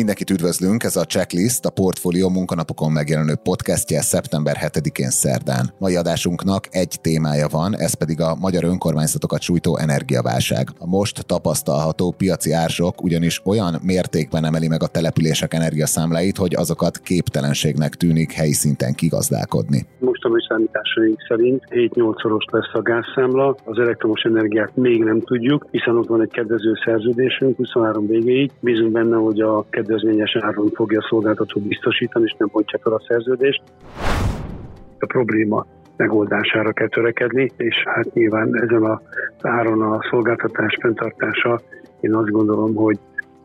Mindenkit üdvözlünk, ez a Checklist, a Portfolio munkanapokon megjelenő podcastje szeptember 7-én szerdán. Mai adásunknak egy témája van, ez pedig a magyar önkormányzatokat sújtó energiaválság. A most tapasztalható piaci ársok ugyanis olyan mértékben emeli meg a települések energiaszámláit, hogy azokat képtelenségnek tűnik helyi szinten kigazdálkodni. Mostani számításaink szerint 7-8 szoros lesz a gázszámla, az elektromos energiát még nem tudjuk, hiszen ott van egy kedvező szerződésünk 23 végéig. Bízunk benne, hogy a kedvezményes áron fogja a szolgáltató biztosítani, és nem bontja fel a szerződést. A probléma megoldására kell törekedni, és hát nyilván ezen az áron a szolgáltatás fenntartása, én azt gondolom, hogy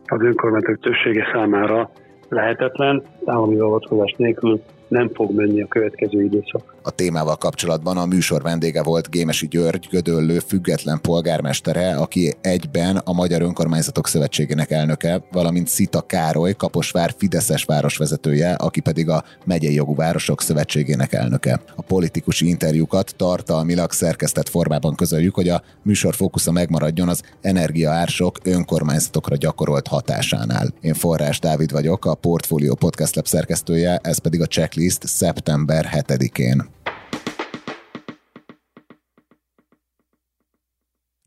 az önkormányzatok többsége számára lehetetlen, állami avatkozás nélkül nem fog menni a következő időszak. A témával kapcsolatban a műsor vendége volt Gémesi György, Gödöllő független polgármestere, aki egyben a Magyar Önkormányzatok Szövetségének elnöke, valamint Szita Károly, Kaposvár Fideszes városvezetője, aki pedig a Megyei Jogú Városok Szövetségének elnöke. A politikusi interjúkat tartalmilag szerkesztett formában közöljük, hogy a műsor fókusza megmaradjon az energiaársok önkormányzatokra gyakorolt hatásánál. Én Forrás Dávid vagyok, a Portfolio Podcast Lab szerkesztője, ez pedig a checklist szeptember 7-én.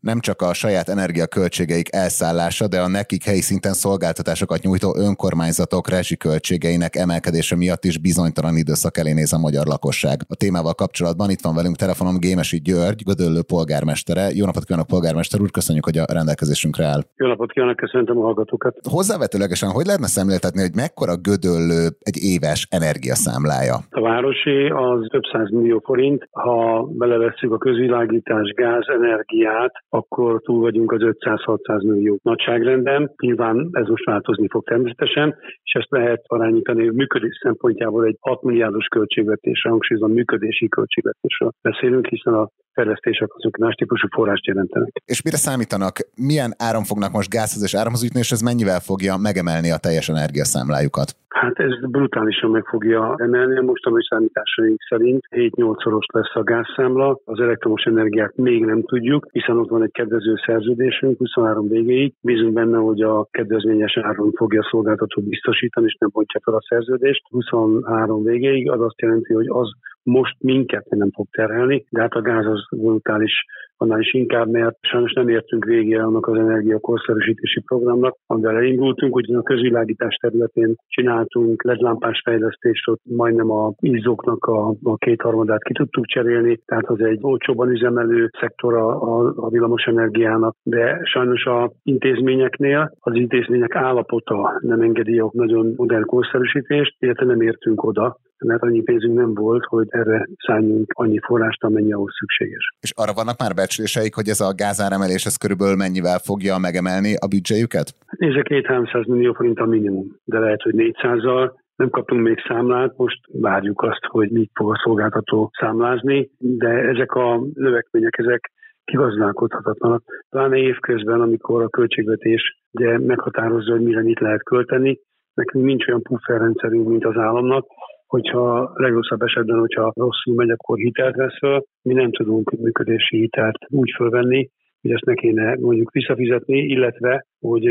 Nem csak a saját energiaköltségeik elszállása, de a nekik helyi szinten szolgáltatásokat nyújtó önkormányzatok rezsiköltségeinek emelkedése miatt is bizonytalan időszak elé néz a magyar lakosság. A témával kapcsolatban itt van velünk telefonon Gémesi György, Gödöllő polgármestere. Jó napot kívánok, polgármester úr, köszönjük, hogy a rendelkezésünkre áll. Jó napot kívánok, köszöntöm a hallgatókat. Hozzávetőlegesen, hogy lehetne szemléltetni, hogy mekkora Gödöllő egy éves energiaszámlája? A városi az több száz millió forint, ha belevesszük a közvilágítás, gáz, energiát, akkor túl vagyunk az 500-600 millió nagyságrenden. Nyilván ez most változni fog természetesen, és ezt lehet arányítani működés szempontjából egy 6 milliárdos költségvetésre, hangsúlyozom működési költségvetésről beszélünk, hiszen a fejlesztések azok más típusú forrást jelentenek. És mire számítanak? Milyen áram fognak most gázhoz és áramhoz jutni, és ez mennyivel fogja megemelni a teljes energiaszámlájukat? Hát ez brutálisan meg fogja emelni. Most a számításaink szerint 7-8 szoros lesz a gázszámla. Az elektromos energiát még nem tudjuk, hiszen ott van egy kedvező szerződésünk 23 végéig. Bízunk benne, hogy a kedvezményes áron fogja a szolgáltató biztosítani, és nem bontja fel a szerződést 23 végéig. Az azt jelenti, hogy az most minket nem fog terhelni, de hát a gáz az brutális annál is inkább, mert sajnos nem értünk végére annak az energiakorszerűsítési programnak, amivel elindultunk, ugyan a közvilágítás területén csináltunk ledlámpás fejlesztést, ott majdnem a ízóknak a, a kétharmadát ki tudtuk cserélni, tehát az egy olcsóban üzemelő szektora a, a villamos energiának, de sajnos a intézményeknél az intézmények állapota nem engedi a nagyon modern korszerűsítést, illetve nem értünk oda, mert annyi pénzünk nem volt, hogy erre szálljunk annyi forrást, amennyi ahhoz szükséges. És arra vannak már becsléseik, hogy ez a gázáremelés ez körülbelül mennyivel fogja megemelni a büdzséjüket? Nézze, két 300 millió forint a minimum, de lehet, hogy 400-zal, nem kaptunk még számlát, most várjuk azt, hogy mit fog a szolgáltató számlázni, de ezek a növekmények, ezek kigazdálkodhatatlanak. Pláne évközben, amikor a költségvetés ugye meghatározza, hogy mire mit lehet költeni, nekünk nincs olyan pufferrendszerünk, mint az államnak, hogyha legrosszabb esetben, hogyha rosszul megy, akkor hitelt vesz föl. Mi nem tudunk működési hitelt úgy fölvenni, hogy ezt ne kéne mondjuk visszafizetni, illetve hogy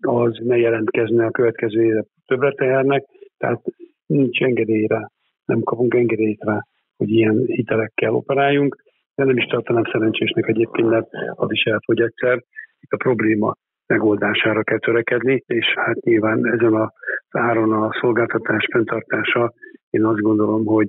az ne jelentkezne a következő éve többletehernek, tehát nincs engedélyre, nem kapunk engedélyt rá, hogy ilyen hitelekkel operáljunk, de nem is tartanám szerencsésnek egyébként, mert az is elfogy egyszer. Itt a probléma megoldására kell törekedni, és hát nyilván ezen az áron a szolgáltatás fenntartása én azt gondolom, hogy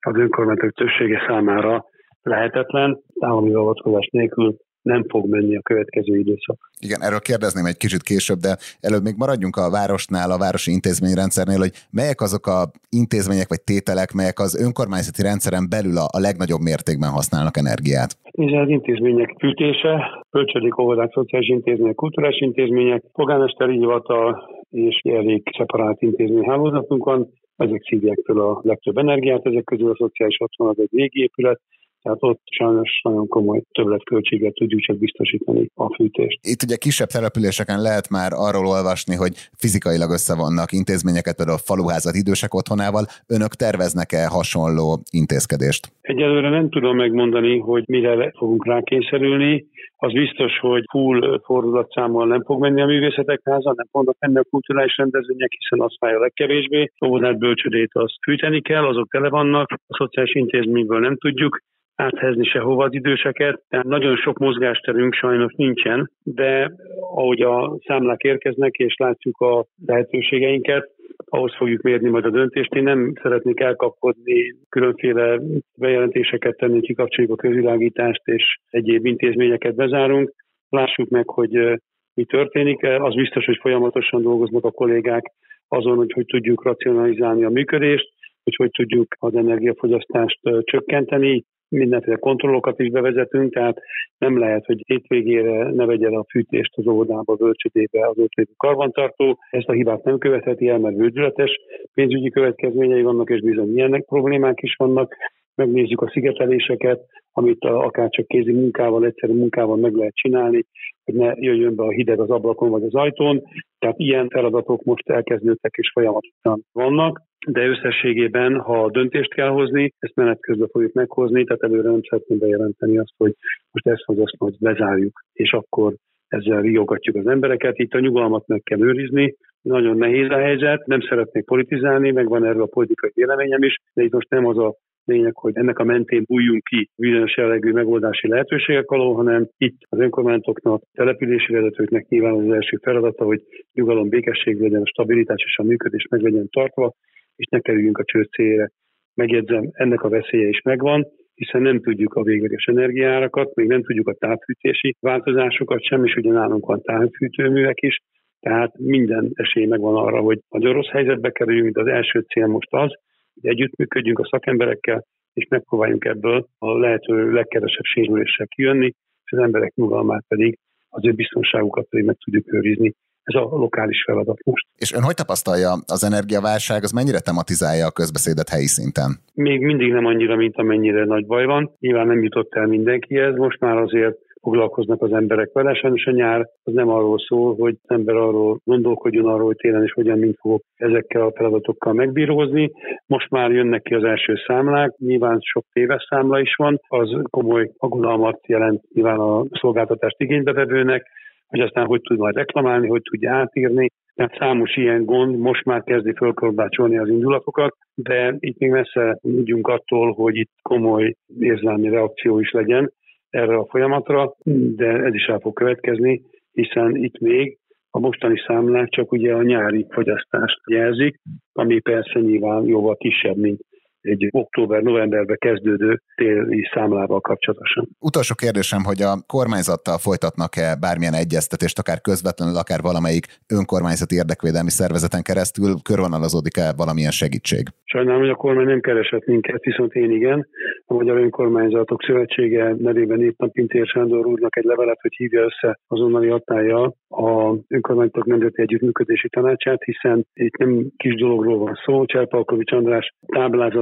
az önkormányzatok többsége számára lehetetlen, állami avatkozás nélkül nem fog menni a következő időszak. Igen, erről kérdezném egy kicsit később, de előbb még maradjunk a városnál, a városi intézményrendszernél, hogy melyek azok a intézmények vagy tételek, melyek az önkormányzati rendszeren belül a, a legnagyobb mértékben használnak energiát? Ez az intézmények fűtése, bölcsödik, óvodák, szociális intézmények, kulturális intézmények, polgármesteri hivatal és elég szeparált intézményhálózatunk van, ezek szívják fel a legtöbb energiát, ezek közül a szociális otthon az egy régi épület, tehát ott sajnos nagyon komoly többletköltséget tudjuk csak biztosítani a fűtést. Itt ugye kisebb településeken lehet már arról olvasni, hogy fizikailag összevannak intézményeket, például a faluházat idősek otthonával. Önök terveznek-e hasonló intézkedést? Egyelőre nem tudom megmondani, hogy mire fogunk rákényszerülni. Az biztos, hogy full fordulatszámmal nem fog menni a művészetek háza, nem fognak menni a kulturális rendezvények, hiszen az fáj a legkevésbé. Óvodát, bölcsödét azt fűteni kell, azok tele vannak, a szociális intézményből nem tudjuk áthelyezni sehova az időseket, tehát nagyon sok mozgásterünk sajnos nincsen, de ahogy a számlák érkeznek, és látjuk a lehetőségeinket, ahhoz fogjuk mérni majd a döntést. Én nem szeretnék elkapkodni, különféle bejelentéseket tenni, kikapcsoljuk a közvilágítást, és egyéb intézményeket bezárunk. Lássuk meg, hogy mi történik. Az biztos, hogy folyamatosan dolgoznak a kollégák azon, hogy hogy tudjuk racionalizálni a működést, hogy hogy tudjuk az energiafogyasztást csökkenteni mindenféle kontrollokat is bevezetünk, tehát nem lehet, hogy hétvégére ne vegye a fűtést az óvodába, bölcsödébe az lévő karbantartó. Ezt a hibát nem követheti el, mert vődületes pénzügyi következményei vannak, és bizony ilyenek problémák is vannak. Megnézzük a szigeteléseket, amit akár csak kézi munkával, egyszerű munkával meg lehet csinálni, hogy ne jöjjön be a hideg az ablakon vagy az ajtón. Tehát ilyen feladatok most elkezdődtek és folyamatosan vannak de összességében, ha döntést kell hozni, ezt menet közben fogjuk meghozni, tehát előre nem szeretném bejelenteni azt, hogy most ezt az azt majd bezárjuk, és akkor ezzel riogatjuk az embereket. Itt a nyugalmat meg kell őrizni, nagyon nehéz a helyzet, nem szeretnék politizálni, meg van erről a politikai véleményem is, de itt most nem az a lényeg, hogy ennek a mentén bújjunk ki bizonyos jellegű megoldási lehetőségek alól, hanem itt az önkormányzatoknak, települési vezetőknek nyilván az első feladata, hogy nyugalom, békesség legyen, stabilitás és a működés meg legyen tartva, és ne kerüljünk a csőd célra. Megjegyzem, ennek a veszélye is megvan, hiszen nem tudjuk a végleges energiárakat, még nem tudjuk a távfűtési változásokat sem, és ugye nálunk van távfűtőművek is, tehát minden esély megvan arra, hogy nagyon rossz helyzetbe kerüljünk, de az első cél most az, hogy együttműködjünk a szakemberekkel, és megpróbáljunk ebből a lehető legkevesebb sérüléssel kijönni, és az emberek nyugalmát pedig, az ő biztonságukat pedig meg tudjuk őrizni ez a lokális feladat most. És ön hogy tapasztalja az energiaválság, az mennyire tematizálja a közbeszédet helyi szinten? Még mindig nem annyira, mint amennyire nagy baj van. Nyilván nem jutott el mindenkihez, most már azért foglalkoznak az emberek vele. Sajnos a nyár az nem arról szól, hogy az ember arról gondolkodjon arról, hogy télen is hogyan, mint fogok ezekkel a feladatokkal megbírózni. Most már jönnek ki az első számlák, nyilván sok téves számla is van, az komoly aggodalmat jelent nyilván a szolgáltatást igénybevevőnek, hogy aztán hogy tud majd reklamálni, hogy tudja átírni. Tehát számos ilyen gond most már kezdi fölkorbácsolni az indulatokat, de itt még messze tudjunk attól, hogy itt komoly érzelmi reakció is legyen erre a folyamatra, de ez is el fog következni, hiszen itt még a mostani számlák csak ugye a nyári fogyasztást jelzik, ami persze nyilván jóval kisebb, mint egy október-novemberbe kezdődő téli számlával kapcsolatosan. Utolsó kérdésem, hogy a kormányzattal folytatnak-e bármilyen egyeztetést, akár közvetlenül, akár valamelyik önkormányzati érdekvédelmi szervezeten keresztül, körvonalazódik-e valamilyen segítség? Sajnálom, hogy a kormány nem keresett minket, viszont én igen. A Magyar Önkormányzatok Szövetsége nevében épp Pintér Sándor úrnak egy levelet, hogy hívja össze azonnali hatája a Önkormányzatok Nemzeti Együttműködési Tanácsát, hiszen itt nem kis dologról van szó. Cserpalkovics András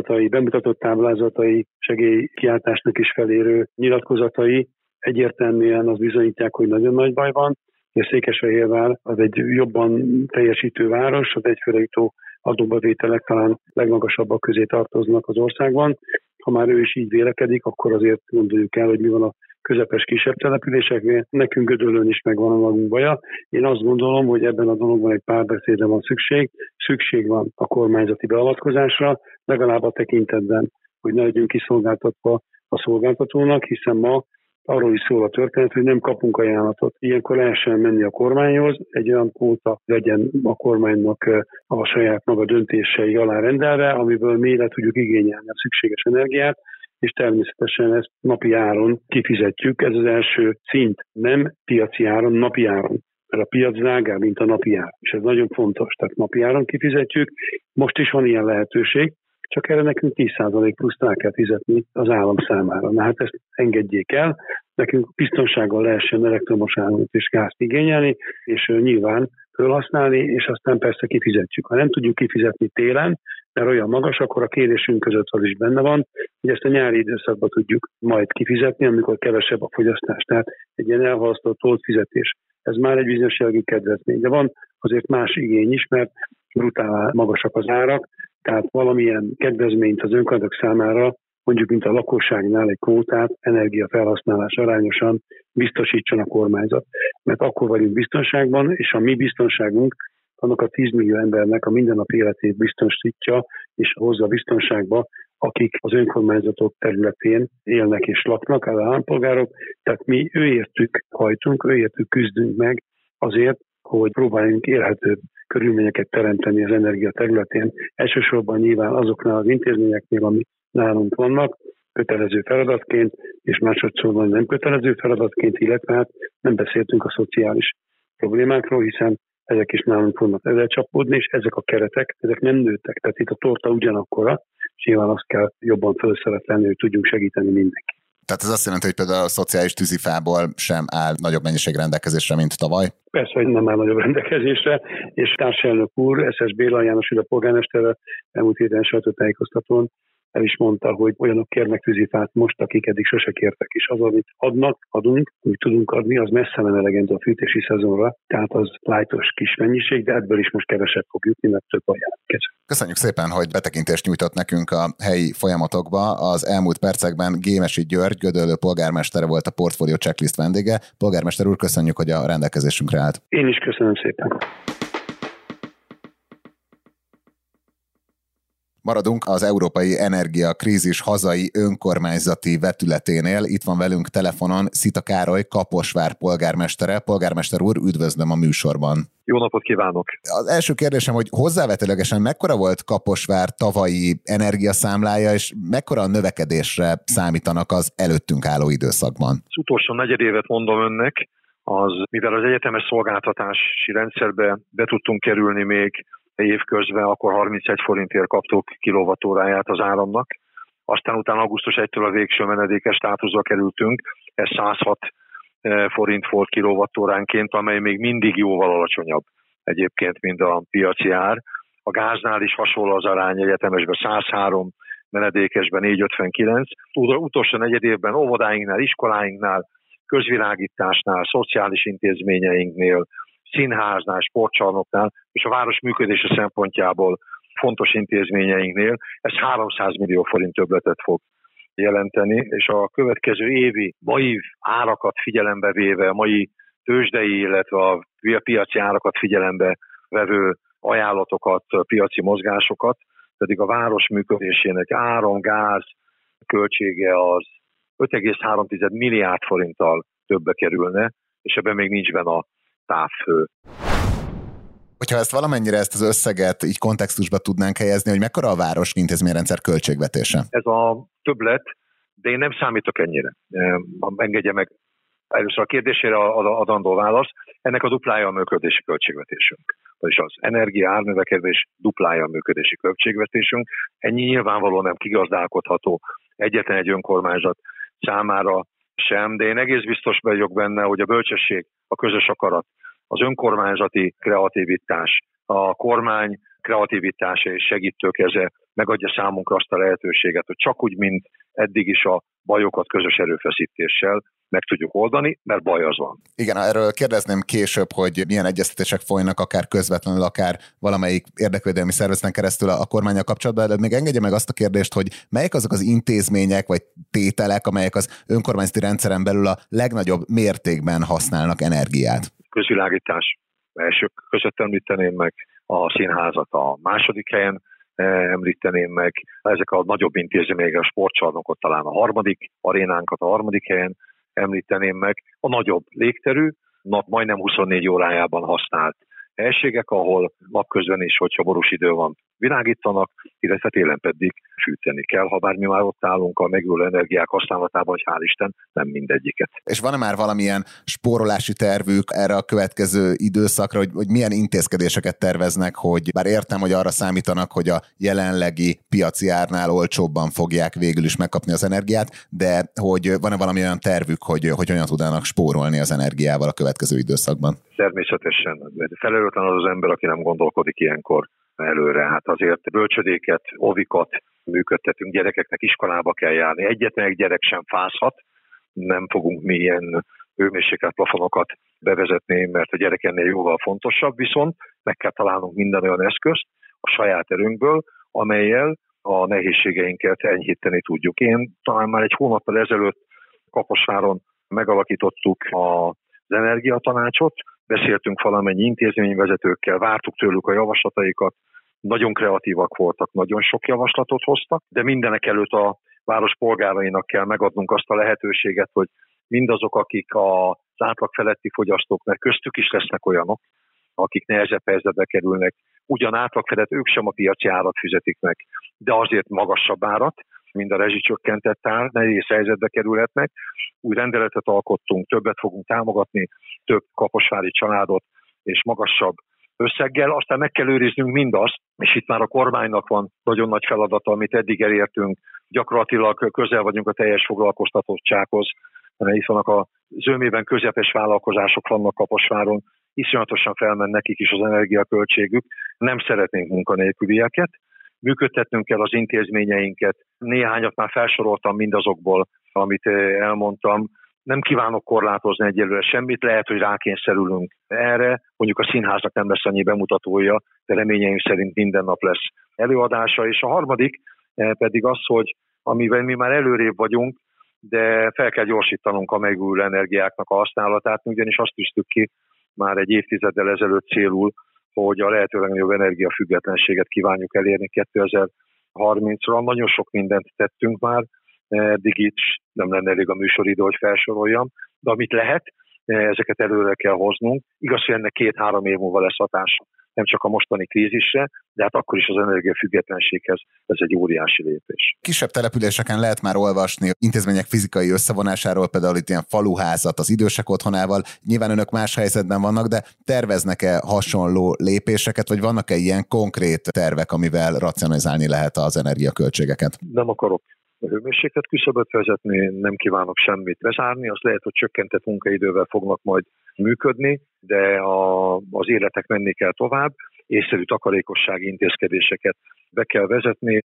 táblázatai, bemutatott táblázatai, segélykiáltásnak is felérő nyilatkozatai egyértelműen az bizonyítják, hogy nagyon nagy baj van. A Székesfehérvár az egy jobban teljesítő város, az egyfőre jutó adóbevételek talán legmagasabbak közé tartoznak az országban. Ha már ő is így vélekedik, akkor azért gondoljuk el, hogy mi van a közepes kisebb településeknél. Nekünk Gödöllőn is megvan a magunk baja. Én azt gondolom, hogy ebben a dologban egy párbeszédre van szükség. Szükség van a kormányzati beavatkozásra, legalább a tekintetben, hogy ne legyünk kiszolgáltatva a szolgáltatónak, hiszen ma arról is szól a történet, hogy nem kapunk ajánlatot. Ilyenkor lehessen menni a kormányhoz, egy olyan kvóta legyen a kormánynak a saját maga döntései alá rendelve, amiből mi le tudjuk igényelni a szükséges energiát, és természetesen ezt napi áron kifizetjük. Ez az első szint, nem piaci áron, napi áron mert a piac drágább, mint a napi ár. És ez nagyon fontos, tehát napi áron kifizetjük. Most is van ilyen lehetőség, csak erre nekünk 10% plusz el kell fizetni az állam számára. Na hát ezt engedjék el, nekünk biztonsággal lehessen elektromos áramot és gázt igényelni, és nyilván felhasználni, és aztán persze kifizetjük. Ha nem tudjuk kifizetni télen, mert olyan magas, akkor a kérésünk között az is benne van, hogy ezt a nyári időszakban tudjuk majd kifizetni, amikor kevesebb a fogyasztás. Tehát egy ilyen elhalasztott fizetés. Ez már egy bizonyos jellegű kedvezmény. De van azért más igény is, mert brutál magasak az árak, tehát valamilyen kedvezményt az önkormányzatok számára mondjuk mint a lakosságnál egy kvótát energiafelhasználás arányosan biztosítson a kormányzat. Mert akkor vagyunk biztonságban, és a mi biztonságunk annak a 10 millió embernek a mindennapi életét biztosítja és hozza biztonságba, akik az önkormányzatok területén élnek és laknak, az állampolgárok. Tehát mi őértük hajtunk, őértük küzdünk meg azért, hogy próbáljunk élhetőbb körülményeket teremteni az energia területén. Elsősorban nyilván azoknál az intézményeknél, amik nálunk vannak, kötelező feladatként, és másodszorban nem kötelező feladatként, illetve hát nem beszéltünk a szociális problémákról, hiszen ezek is nálunk fognak ezzel csapódni, és ezek a keretek, ezek nem nőttek. Tehát itt a torta ugyanakkora, és nyilván azt kell jobban felszeretlenni, hogy tudjunk segíteni mindenki. Tehát ez azt jelenti, hogy például a szociális tűzifából sem áll nagyobb mennyiség rendelkezésre, mint tavaly? Persze, hogy nem áll nagyobb rendelkezésre, és társelnök úr, SS Béla János, a polgármestere elmúlt héten sajtótájékoztatón el is mondta, hogy olyanok kérnek tűzifát most, akik eddig sose kértek, és az, amit adnak, adunk, amit tudunk adni, az messze nem elegendő a fűtési szezonra, tehát az lájtos kis mennyiség, de ebből is most kevesebb fog jutni, mert több a jelentkező. Köszönjük szépen, hogy betekintést nyújtott nekünk a helyi folyamatokba. Az elmúlt percekben Gémesi György, Gödöllő polgármestere volt a portfólió checklist vendége. Polgármester úr, köszönjük, hogy a rendelkezésünkre állt. Én is köszönöm szépen. Maradunk az európai energiakrízis hazai önkormányzati vetületénél. Itt van velünk telefonon Szita Károly, Kaposvár polgármestere. Polgármester úr, üdvözlöm a műsorban. Jó napot kívánok! Az első kérdésem, hogy hozzávetőlegesen mekkora volt Kaposvár tavalyi energiaszámlája, és mekkora a növekedésre számítanak az előttünk álló időszakban? Az utolsó negyedévet mondom önnek, az, mivel az egyetemes szolgáltatási rendszerbe be tudtunk kerülni még évközben, akkor 31 forintért kaptuk kilovatóráját az áramnak. Aztán utána augusztus 1-től a végső menedékes státuszba kerültünk, ez 106 eh, forint volt kilovattóránként, amely még mindig jóval alacsonyabb egyébként, mint a piaci ár. A gáznál is hasonló az arány egyetemesben 103, menedékesben 459. Utolsó negyed évben óvodáinknál, iskoláinknál, közvilágításnál, szociális intézményeinknél, színháznál, sportcsarnoknál és a város működése szempontjából fontos intézményeinknél ez 300 millió forint többletet fog jelenteni, és a következő évi mai árakat figyelembe véve, a mai tőzsdei, illetve a piaci árakat figyelembe vevő ajánlatokat, piaci mozgásokat, pedig a város működésének áram, gáz költsége az 5,3 milliárd forinttal többbe kerülne, és ebben még nincs benne a távfő. Hogyha ezt valamennyire ezt az összeget így kontextusba tudnánk helyezni, hogy mekkora a város intézményrendszer költségvetése? Ez a többlet, de én nem számítok ennyire. Engedje meg először a kérdésére adandó válasz. Ennek a duplája a működési költségvetésünk. Vagyis az energia árnövekedés duplája a működési költségvetésünk. Ennyi nyilvánvalóan nem kigazdálkodható egyetlen egy önkormányzat számára sem, de én egész biztos vagyok benne, hogy a bölcsesség, a közös akarat, az önkormányzati kreativitás, a kormány kreativitása és segítőkeze megadja számunkra azt a lehetőséget, hogy csak úgy, mint eddig is a bajokat közös erőfeszítéssel meg tudjuk oldani, mert baj az van. Igen, erről kérdezném később, hogy milyen egyeztetések folynak, akár közvetlenül, akár valamelyik érdekvédelmi szervezeten keresztül a kormánya kapcsolatban, de még engedje meg azt a kérdést, hogy melyek azok az intézmények vagy tételek, amelyek az önkormányzati rendszeren belül a legnagyobb mértékben használnak energiát? Közvilágítás elsők között említeném meg, a színházat a második helyen, eh, említeném meg, ezek a nagyobb intézmények, a sportcsarnokot talán a harmadik, arénánkat a harmadik helyen, említeném meg, a nagyobb légterű, nap majdnem 24 órájában használt helységek, ahol napközben is, hogyha borús idő van, világítanak, illetve télen pedig fűteni kell, ha bár mi már ott állunk a megülő energiák használatában, hogy hál' Isten nem mindegyiket. És van-e már valamilyen spórolási tervük erre a következő időszakra, hogy, hogy milyen intézkedéseket terveznek, hogy bár értem, hogy arra számítanak, hogy a jelenlegi piaci árnál olcsóbban fogják végül is megkapni az energiát, de hogy van-e valami olyan tervük, hogy, hogy olyan tudnának spórolni az energiával a következő időszakban? Természetesen. Felelőtlen az az ember, aki nem gondolkodik ilyenkor előre. Hát azért bölcsödéket, ovikat működtetünk, gyerekeknek iskolába kell járni. Egyetlen egy gyerek sem fázhat, nem fogunk mi ilyen hőmérséklet plafonokat bevezetni, mert a gyerek ennél jóval fontosabb, viszont meg kell találnunk minden olyan eszközt a saját erőnkből, amelyel a nehézségeinket enyhíteni tudjuk. Én talán már egy hónappal ezelőtt Kaposváron megalakítottuk az energiatanácsot, beszéltünk valamennyi intézményvezetőkkel, vártuk tőlük a javaslataikat, nagyon kreatívak voltak, nagyon sok javaslatot hoztak, de mindenek előtt a város polgárainak kell megadnunk azt a lehetőséget, hogy mindazok, akik az átlag feletti fogyasztók, mert köztük is lesznek olyanok, akik nehezebb helyzetbe kerülnek, ugyan átlag felett ők sem a piaci árat fizetik meg, de azért magasabb árat, mind a rezsicsökkentett ár, nehéz helyzetbe kerülhetnek. Új rendeletet alkottunk, többet fogunk támogatni, több kaposvári családot, és magasabb összeggel, aztán meg kell őriznünk mindazt, és itt már a kormánynak van nagyon nagy feladata, amit eddig elértünk, gyakorlatilag közel vagyunk a teljes foglalkoztatottsághoz, itt vannak a zömében közepes vállalkozások vannak Kaposváron, iszonyatosan felmen nekik is az energiaköltségük, nem szeretnénk munkanélkülieket, működtetnünk kell az intézményeinket. Néhányat már felsoroltam mindazokból, amit elmondtam. Nem kívánok korlátozni egyelőre semmit, lehet, hogy rákényszerülünk erre. Mondjuk a színháznak nem lesz annyi bemutatója, de reményeim szerint minden nap lesz előadása. És a harmadik eh, pedig az, hogy amivel mi már előrébb vagyunk, de fel kell gyorsítanunk a megújuló energiáknak a használatát, ugyanis azt tűztük ki már egy évtizeddel ezelőtt célul, hogy a lehető legnagyobb energiafüggetlenséget kívánjuk elérni 2030-ra. Nagyon sok mindent tettünk már, eddig itt nem lenne elég a műsoridő, hogy felsoroljam, de amit lehet, ezeket előre kell hoznunk. Igaz, hogy ennek két-három év múlva lesz hatása nem csak a mostani krízisre, de hát akkor is az energiafüggetlenséghez ez egy óriási lépés. Kisebb településeken lehet már olvasni intézmények fizikai összevonásáról, például itt ilyen faluházat az idősek otthonával. Nyilván önök más helyzetben vannak, de terveznek-e hasonló lépéseket, vagy vannak-e ilyen konkrét tervek, amivel racionalizálni lehet az energiaköltségeket? Nem akarok hőmérséklet küszöböt vezetni, nem kívánok semmit bezárni, az lehet, hogy csökkentett munkaidővel fognak majd működni, de a, az életek menni kell tovább, észszerű takarékossági intézkedéseket be kell vezetni.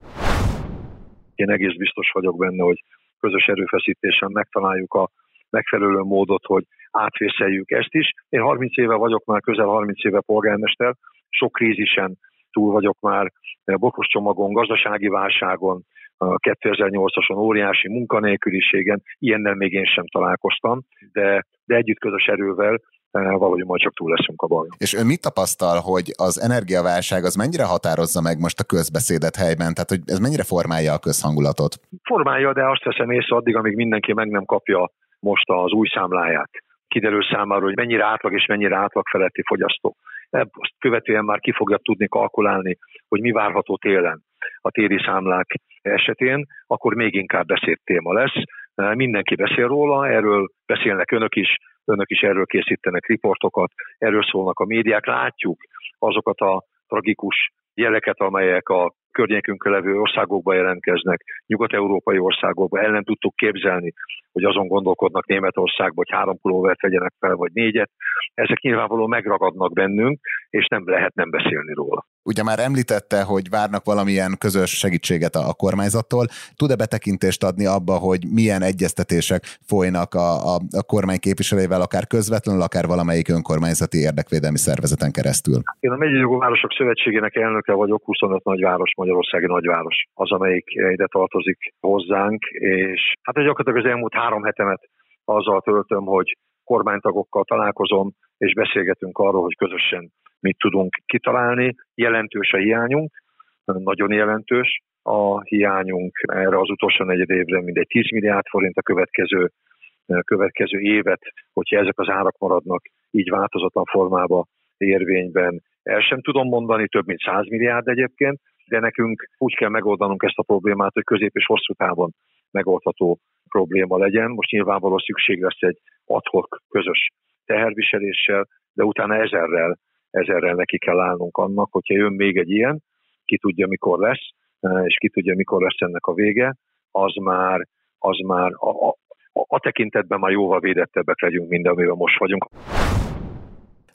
Én egész biztos vagyok benne, hogy közös erőfeszítésen megtaláljuk a megfelelő módot, hogy átvészeljük ezt is. Én 30 éve vagyok már, közel 30 éve polgármester, sok krízisen túl vagyok már, bokos csomagon, gazdasági válságon, a 2008-ason óriási munkanélküliségen, ilyennel még én sem találkoztam, de, de együtt közös erővel eh, valahogy majd csak túl leszünk a bajon. És ön mit tapasztal, hogy az energiaválság az mennyire határozza meg most a közbeszédet helyben? Tehát, hogy ez mennyire formálja a közhangulatot? Formálja, de azt veszem észre addig, amíg mindenki meg nem kapja most az új számláját. Kiderül számára, hogy mennyire átlag és mennyire átlag feletti fogyasztó. Ezt követően már ki fogja tudni kalkulálni, hogy mi várható télen a téri számlák esetén, akkor még inkább beszélt téma lesz. Mindenki beszél róla, erről beszélnek önök is, önök is erről készítenek riportokat, erről szólnak a médiák, látjuk azokat a tragikus jeleket, amelyek a környékünkön levő országokba jelentkeznek, nyugat-európai országokba, el tudtuk képzelni, hogy azon gondolkodnak Németországba, hogy három pulóvert vegyenek fel, vagy négyet. Ezek nyilvánvalóan megragadnak bennünk, és nem lehet nem beszélni róla. Ugye már említette, hogy várnak valamilyen közös segítséget a, kormányzattól. Tud-e betekintést adni abba, hogy milyen egyeztetések folynak a, a, a kormány képviselőivel, akár közvetlenül, akár valamelyik önkormányzati érdekvédelmi szervezeten keresztül? Én a Megyei Városok Szövetségének elnöke vagyok, 25 nagyváros, Magyarországi nagyváros az, amelyik ide tartozik hozzánk, és hát gyakorlatilag az elmúlt három hetemet azzal töltöm, hogy kormánytagokkal találkozom, és beszélgetünk arról, hogy közösen mit tudunk kitalálni. Jelentős a hiányunk, nagyon jelentős a hiányunk erre az utolsó negyed évre, mindegy 10 milliárd forint a következő, következő évet, hogyha ezek az árak maradnak így változatlan formába érvényben. El sem tudom mondani, több mint 100 milliárd egyébként, de nekünk úgy kell megoldanunk ezt a problémát, hogy közép és hosszú távon megoldható probléma legyen. Most nyilvánvaló szükség lesz egy adhok közös teherviseléssel, de utána ezerrel, ezerrel neki kell állnunk annak, hogyha jön még egy ilyen, ki tudja mikor lesz, és ki tudja mikor lesz ennek a vége, az már, az már a, a, a tekintetben már jóval védettebbek legyünk, mint amivel most vagyunk.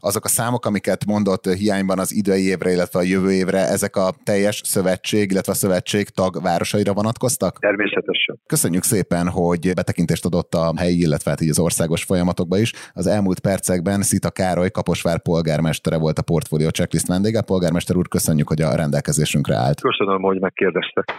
Azok a számok, amiket mondott hiányban az idei évre, illetve a jövő évre, ezek a teljes szövetség, illetve a szövetség tag városaira vonatkoztak? Természetesen. Köszönjük szépen, hogy betekintést adott a helyi, illetve hát így az országos folyamatokba is. Az elmúlt percekben Szita Károly, Kaposvár polgármestere volt a portfólió checklist vendége. Polgármester úr, köszönjük, hogy a rendelkezésünkre állt. Köszönöm, hogy megkérdeztek.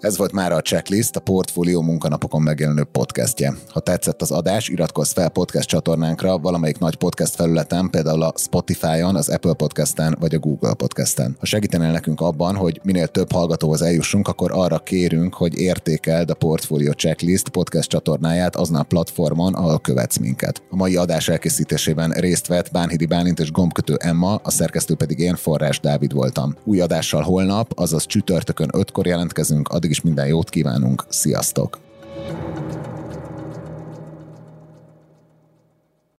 Ez volt már a Checklist, a Portfólió munkanapokon megjelenő podcastje. Ha tetszett az adás, iratkozz fel podcast csatornánkra valamelyik nagy podcast felületen, például a Spotify-on, az Apple Podcast-en vagy a Google Podcast-en. Ha segítenél nekünk abban, hogy minél több hallgatóhoz eljussunk, akkor arra kérünk, hogy értékeld a Portfólió Checklist podcast csatornáját azon a platformon, ahol követsz minket. A mai adás elkészítésében részt vett Bánhidi Bálint és gombkötő Emma, a szerkesztő pedig én, Forrás Dávid voltam. Új adással holnap, azaz csütörtökön 5-kor jelentkezünk, addig is minden jót kívánunk, sziasztok!